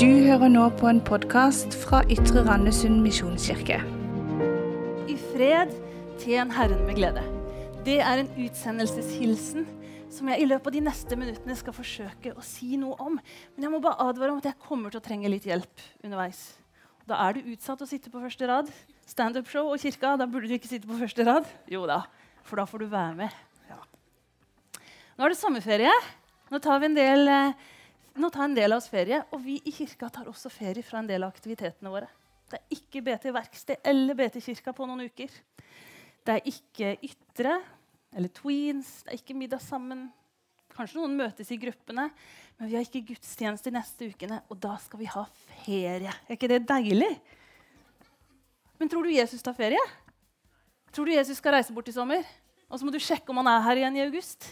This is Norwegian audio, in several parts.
Du hører nå på en podkast fra Ytre Randesund misjonskirke. I fred tjen Herren med glede. Det er en utsendelseshilsen som jeg i løpet av de neste minuttene skal forsøke å si noe om. Men jeg må bare advare om at jeg kommer til å trenge litt hjelp underveis. Da er du utsatt å sitte på første rad. Standup-show og kirka, da burde du ikke sitte på første rad. Jo da, for da får du være med. Ja. Nå er det sommerferie. Nå tar, vi en del, eh, nå tar en del av oss ferie, og vi i kirka tar også ferie fra en del av aktivitetene våre. Det er ikke BT Verksted eller BT Kirka på noen uker. Det er ikke Ytre eller Tweens, det er ikke middag sammen. Kanskje noen møtes i gruppene, men vi har ikke gudstjeneste de neste ukene. Og da skal vi ha ferie. Er ikke det deilig? Men tror du Jesus tar ferie? Tror du Jesus skal reise bort i sommer? Og så må du sjekke om han er her igjen i august.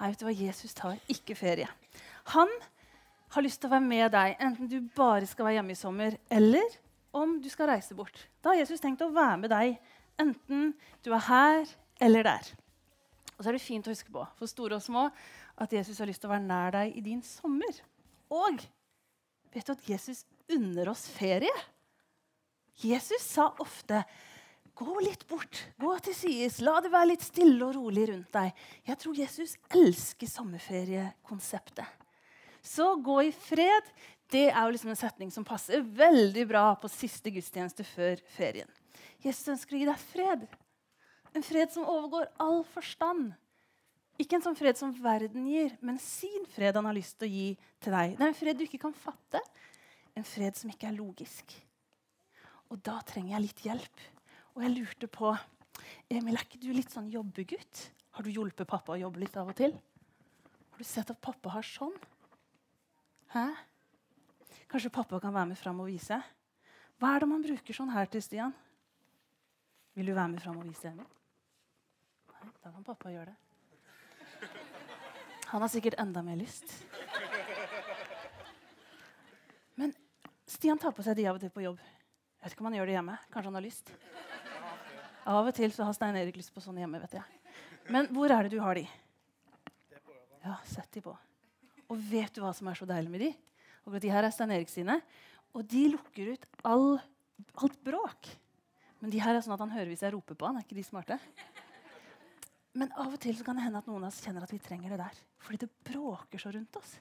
Nei, vet du hva? Jesus tar ikke ferie. Han har lyst til å være med deg, enten du bare skal være hjemme i sommer, eller om du skal reise bort. Da har Jesus tenkt å være med deg, enten du er her eller der. Og så er det fint å huske på for store og små, at Jesus har lyst til å være nær deg i din sommer. Og vet du at Jesus unner oss ferie? Jesus sa ofte Gå litt bort, gå til sides, la det være litt stille og rolig rundt deg. Jeg tror Jesus elsker sommerferiekonseptet. Så gå i fred. Det er jo liksom en setning som passer veldig bra på siste gudstjeneste før ferien. Jesus ønsker å gi deg fred. En fred som overgår all forstand. Ikke en sånn fred som verden gir, men sin fred han har lyst til å gi til deg. Det er en fred du ikke kan fatte. En fred som ikke er logisk. Og da trenger jeg litt hjelp. Og jeg lurte på Emil, er ikke du litt sånn jobbegutt? Har du hjulpet pappa å jobbe litt av og til? Har du sett at pappa har sånn? Hæ? Kanskje pappa kan være med fram og vise? Hva er det man bruker sånn her til, Stian? Vil du være med fram og vise, Emil? Nei, da kan pappa gjøre det. Han har sikkert enda mer lyst. Men Stian tar på seg de av og til på jobb. Jeg vet ikke om han gjør det hjemme. Kanskje han har lyst. Av og til så har Stein Erik lyst på sånne hjemme. vet jeg. Men hvor er det du har de? Ja, sett de på. Og vet du hva som er så deilig med de? Og de her er Stein Erik sine. Og de lukker ut all, alt bråk. Men de her er sånn at han hører hvis jeg roper på han. Er ikke de smarte? Men av og til kan det hende at noen av oss kjenner at vi trenger det der. Fordi det bråker så rundt oss.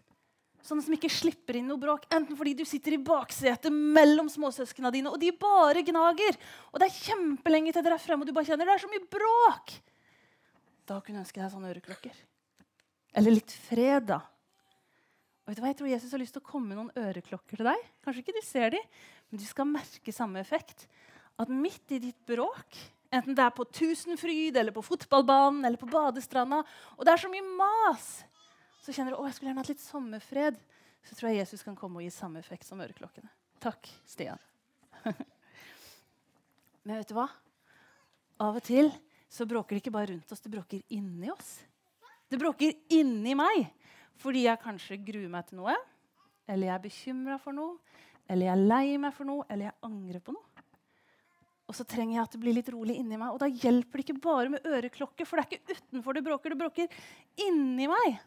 Sånne som ikke slipper inn noe bråk. Enten fordi du sitter i baksetet mellom småsøsknene dine, og de bare gnager. Og det er kjempelenge til dere er fremme, og du bare kjenner det er så mye bråk. Da kunne jeg ønske deg sånne øreklokker. Eller litt fred, da. Vet du hva? Jeg tror Jesus har lyst til å komme med noen øreklokker til deg. Kanskje ikke du ser dem, men du skal merke samme effekt. At midt i ditt bråk, enten det er på Tusenfryd, eller på fotballbanen eller på badestranda, og det er så mye mas så kjenner du å, jeg skulle gjerne hatt litt sommerfred, så tror jeg Jesus kan komme og gi samme effekt som øreklokkene. Takk, Stian. Men vet du hva? Av og til så bråker det ikke bare rundt oss, det bråker inni oss. Det bråker inni meg fordi jeg kanskje gruer meg til noe, eller jeg er bekymra for noe, eller jeg er lei meg for noe, eller jeg angrer på noe. Og så trenger jeg at det blir litt rolig inni meg. Og da hjelper det ikke bare med øreklokke, for det er ikke utenfor det bråker, det bråker inni meg.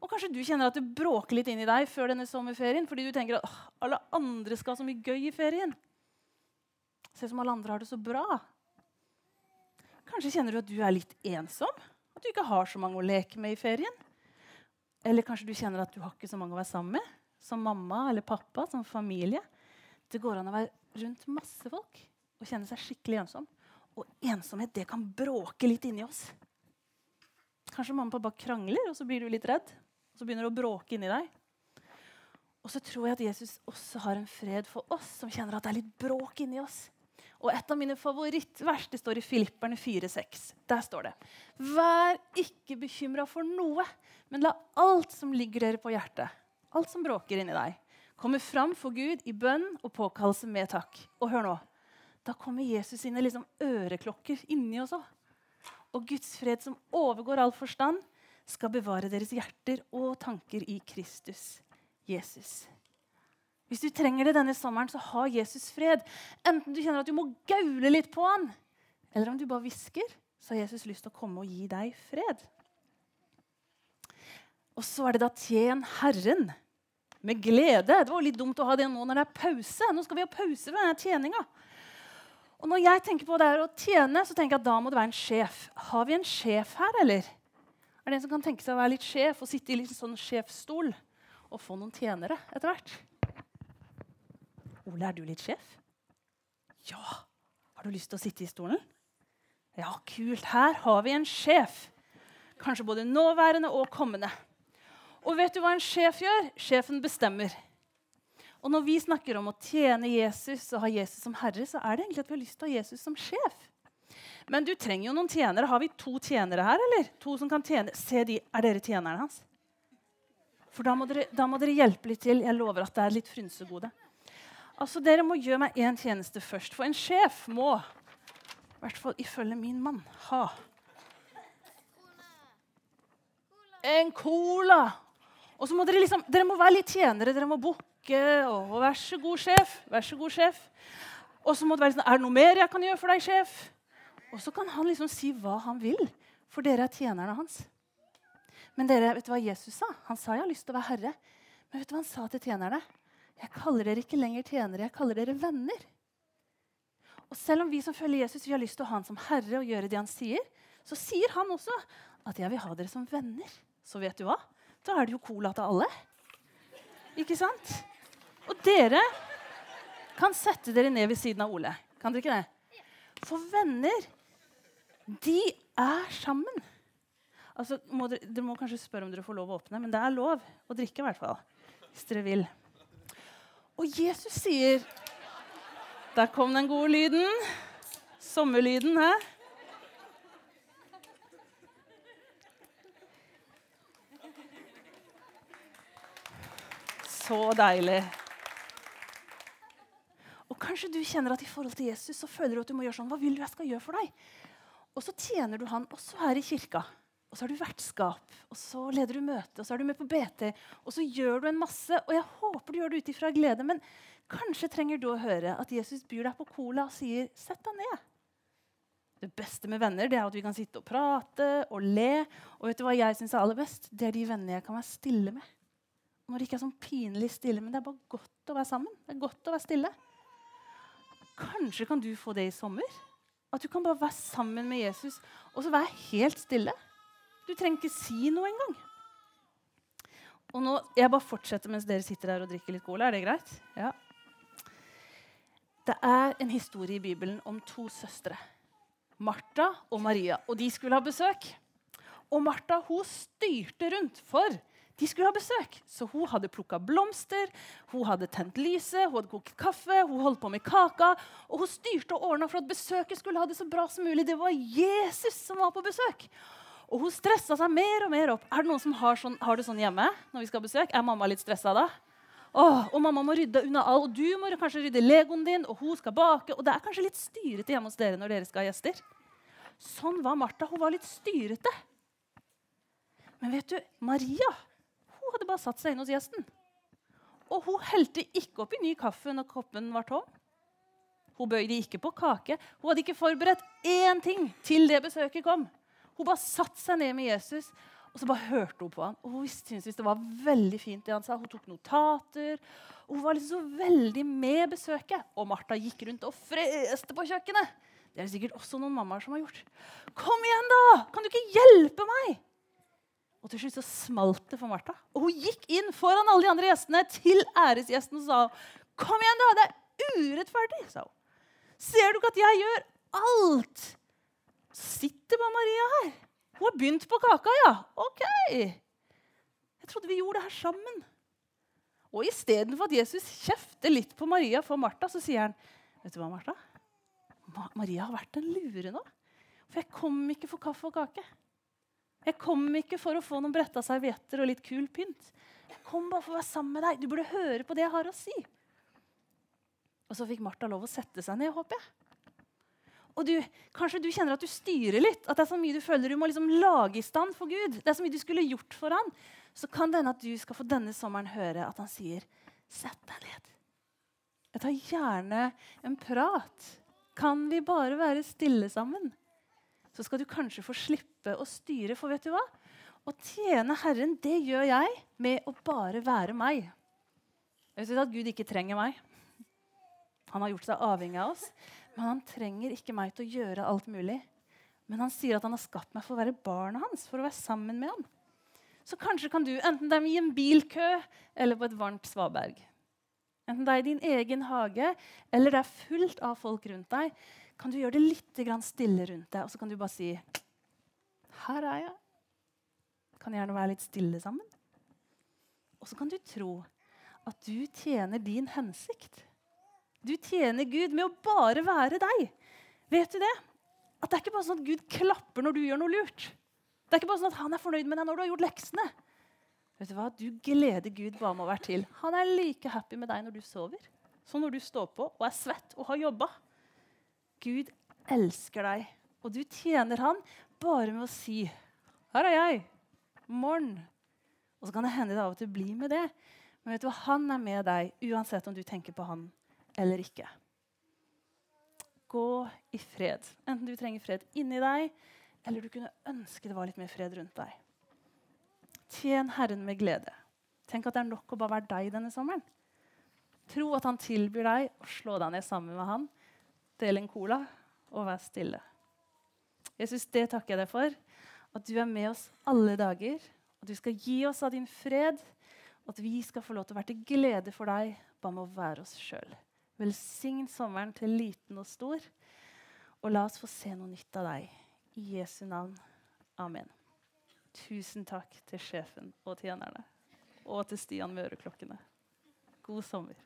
Og kanskje du kjenner at det bråker litt inni deg før denne sommerferien fordi du tenker at alle andre skal ha så mye gøy i ferien. Se som alle andre har det så bra. Kanskje kjenner du at du er litt ensom. At du ikke har så mange å leke med i ferien. Eller kanskje du kjenner at du har ikke så mange å være sammen med. Som mamma eller pappa, som familie. Det går an å være rundt masse folk og kjenne seg skikkelig ensom. Og ensomhet det kan bråke litt inni oss. Kanskje mamma og pappa krangler, og så blir du litt redd. Så begynner det å bråke inni deg. Og så tror jeg at Jesus også har en fred for oss som kjenner at det er litt bråk inni oss. Og et av mine favorittvers det står i Filipperne 4,6. Der står det Vær ikke bekymra for noe, men la alt som ligger dere på hjertet, alt som bråker inni deg, komme fram for Gud i bønn og påkallelse med takk. Og hør nå. Da kommer Jesus sine liksom øreklokker inni oss òg. Og Guds fred som overgår all forstand, skal bevare deres hjerter og tanker i Kristus Jesus. Hvis du trenger det denne sommeren, så ha Jesus fred. Enten du kjenner at du må gaule litt på han, eller om du bare hvisker, så har Jesus lyst til å komme og gi deg fred. Og så er det da tjen Herren Med glede. Det var litt dumt å ha det nå når det er pause. Nå skal vi ha pause ved denne tjeninga. Og når jeg tenker på det her å tjene, så tenker jeg at da må det være en sjef. Har vi en sjef her, eller? Er det en som kan tenke seg å være litt sjef og sitte i litt sånn sjefsstol og få noen tjenere etter hvert? Ole, er du litt sjef? Ja. Har du lyst til å sitte i stolen? Ja, kult. Her har vi en sjef. Kanskje både nåværende og kommende. Og vet du hva en sjef gjør? Sjefen bestemmer. Og når vi snakker om å tjene Jesus og ha Jesus som herre, så er det egentlig at vi har lyst til å ha Jesus som sjef. Men du trenger jo noen tjenere. Har vi to tjenere her? eller? To som kan tjene. Se de, Er dere tjenerne hans? For da må, dere, da må dere hjelpe litt til. Jeg lover at det er litt frynsegode. Altså, Dere må gjøre meg én tjeneste først. For en sjef må, i hvert fall ifølge min mann, ha en cola. Og så må dere liksom, dere må være litt tjenere. Dere må bukke. Og vær så god, sjef. Vær så god, sjef. Og så må det være sånn Er det noe mer jeg kan gjøre for deg, sjef? Og så kan han liksom si hva han vil, for dere er tjenerne hans. Men dere, vet du hva Jesus sa? Han sa jeg har lyst til å være herre. Men vet du hva han sa til tjenerne? Jeg kaller dere ikke lenger tjenere, jeg kaller dere venner. Og selv om vi som følger Jesus vi har lyst til å ha han som herre og gjøre det han sier, så sier han også at jeg vil ha dere som venner. Så vet du hva? Da er det jo cola til alle. Ikke sant? Og dere kan sette dere ned ved siden av Ole. Kan dere ikke det? For venner, de er sammen. Altså, må dere, dere, må kanskje spørre om dere får lov å åpne, men det er lov å drikke. I hvert fall, hvis dere vil. Og Jesus sier Der kom den gode lyden. Sommerlyden, hæ? Så deilig. Og Kanskje du kjenner at i forhold til Jesus så føler du at du må gjøre sånn. Hva vil du jeg skal gjøre for deg? Og så tjener du han også her i kirka. Og så har du vertskap, og så leder du møte, og så er du med på BT. Og så gjør du en masse, og jeg håper du gjør det ut ifra glede. Men kanskje trenger du å høre at Jesus byr deg på cola og sier 'sett deg ned'. Det beste med venner det er at vi kan sitte og prate og le. Og vet du hva jeg synes er aller best? Det er de vennene jeg kan være stille med. Når det ikke er sånn pinlig stille, men det er bare godt å være sammen. Det er godt å være stille. Kanskje kan du få det i sommer? At du kan bare være sammen med Jesus og så være helt stille. Du trenger ikke si noe engang. Og nå, Jeg bare fortsetter mens dere sitter der og drikker litt cola. Er det greit? Ja. Det er en historie i Bibelen om to søstre. Martha og Maria. Og de skulle ha besøk. Og Martha hun styrte rundt, for de skulle ha besøk. Så hun hadde plukka blomster, hun hadde tent lyset, hun hadde kokt kaffe, hun holdt på med kaka. Og hun styrte og ordna for at besøket skulle ha det så bra som mulig. Det var Jesus som var på besøk. Og hun stressa seg mer og mer opp. Er det noen som har, sånn, har det sånn hjemme? når vi skal besøke? besøk? Er mamma litt stressa da? Åh, og mamma må rydde unna all, og du må kanskje rydde legoen din, og hun skal bake. Og det er kanskje litt styrete hjemme hos dere når dere skal ha gjester. Sånn var Martha. Hun var litt styrete. Men vet du, Maria hun hadde bare satt seg inn hos gjesten. Og hun helte ikke oppi ny kaffe når koppen var tom. Hun bøyde ikke på kake. Hun hadde ikke forberedt én ting til det besøket kom. Hun bare satte seg ned med Jesus og så bare hørte hun på ham. Og hun syntes det var veldig fint det han sa. Hun tok notater. Og hun var liksom så veldig med besøket. Og Martha gikk rundt og freste på kjøkkenet. Det er det sikkert også noen mammaer som har gjort. Kom igjen, da! Kan du ikke hjelpe meg? Og til slutt så smalt det for Martha. Og hun gikk inn foran alle de andre gjestene til æresgjesten og sa Kom igjen, da! Det er urettferdig, sa hun. Ser du ikke at jeg gjør alt? Sitter bare Maria her. Hun har begynt på kaka, ja. Ok. Jeg trodde vi gjorde det her sammen. Og istedenfor at Jesus kjefter litt på Maria for Martha, så sier han Vet du hva, Martha? Ma Maria har vært en lure nå. For jeg kom ikke for kaffe og kake. Jeg kom ikke for å få noen bretta servietter og litt kul pynt. Jeg kom bare for å være sammen med deg. Du burde høre på det jeg har å si. Og så fikk Martha lov å sette seg ned, håper jeg. Og du, Kanskje du kjenner at du styrer litt, at det er så mye du føler du må liksom lage i stand for Gud. Det er så mye du skulle gjort for han. Så kan det hende at du skal få denne sommeren høre at han sier, 'Sett deg ned'. Jeg tar gjerne en prat. Kan vi bare være stille sammen? Så skal du kanskje få slippe å styre, for vet du hva? Å tjene Herren, det gjør jeg med å bare være meg. Jeg vet at Gud ikke trenger meg. Han har gjort seg avhengig av oss. Men han trenger ikke meg til å gjøre alt mulig. Men han sier at han har skapt meg for å være barnet hans, for å være sammen med ham. Så kanskje kan du, enten det er i en bilkø eller på et varmt svaberg, enten det er i din egen hage eller det er fullt av folk rundt deg, kan du gjøre det litt stille rundt deg, og så kan du bare si Her er jeg. Kan gjerne være litt stille sammen. Og så kan du tro at du tjener din hensikt. Du tjener Gud med å bare være deg. Vet du det? At det er ikke bare sånn at Gud klapper når du gjør noe lurt. Det er ikke bare sånn at han er fornøyd med deg når du har gjort leksene. Vet Du hva? Du gleder Gud bare med å være til. Han er like happy med deg når du sover, som når du står på og er svett og har jobba. Gud elsker deg, og du tjener han bare med å si 'Her er jeg. Morgen.' Og så kan det hende det av og til blir med det. Men vet du hva? han er med deg uansett om du tenker på han eller ikke. Gå i fred. Enten du trenger fred inni deg, eller du kunne ønske det var litt mer fred rundt deg. Tjen Herren med glede. Tenk at det er nok å bare være deg denne sommeren. Tro at han tilbyr deg å slå deg ned sammen med han, dele en cola og være stille. Jesus, det takker jeg deg for. At du er med oss alle dager. At du skal gi oss av din fred. Og at vi skal få lov til å være til glede for deg bare med å være oss sjøl. Velsign sommeren til liten og stor. Og la oss få se noe nytt av deg. I Jesu navn. Amen. Tusen takk til sjefen og tjenerne. Og til Stian med øreklokkene. God sommer.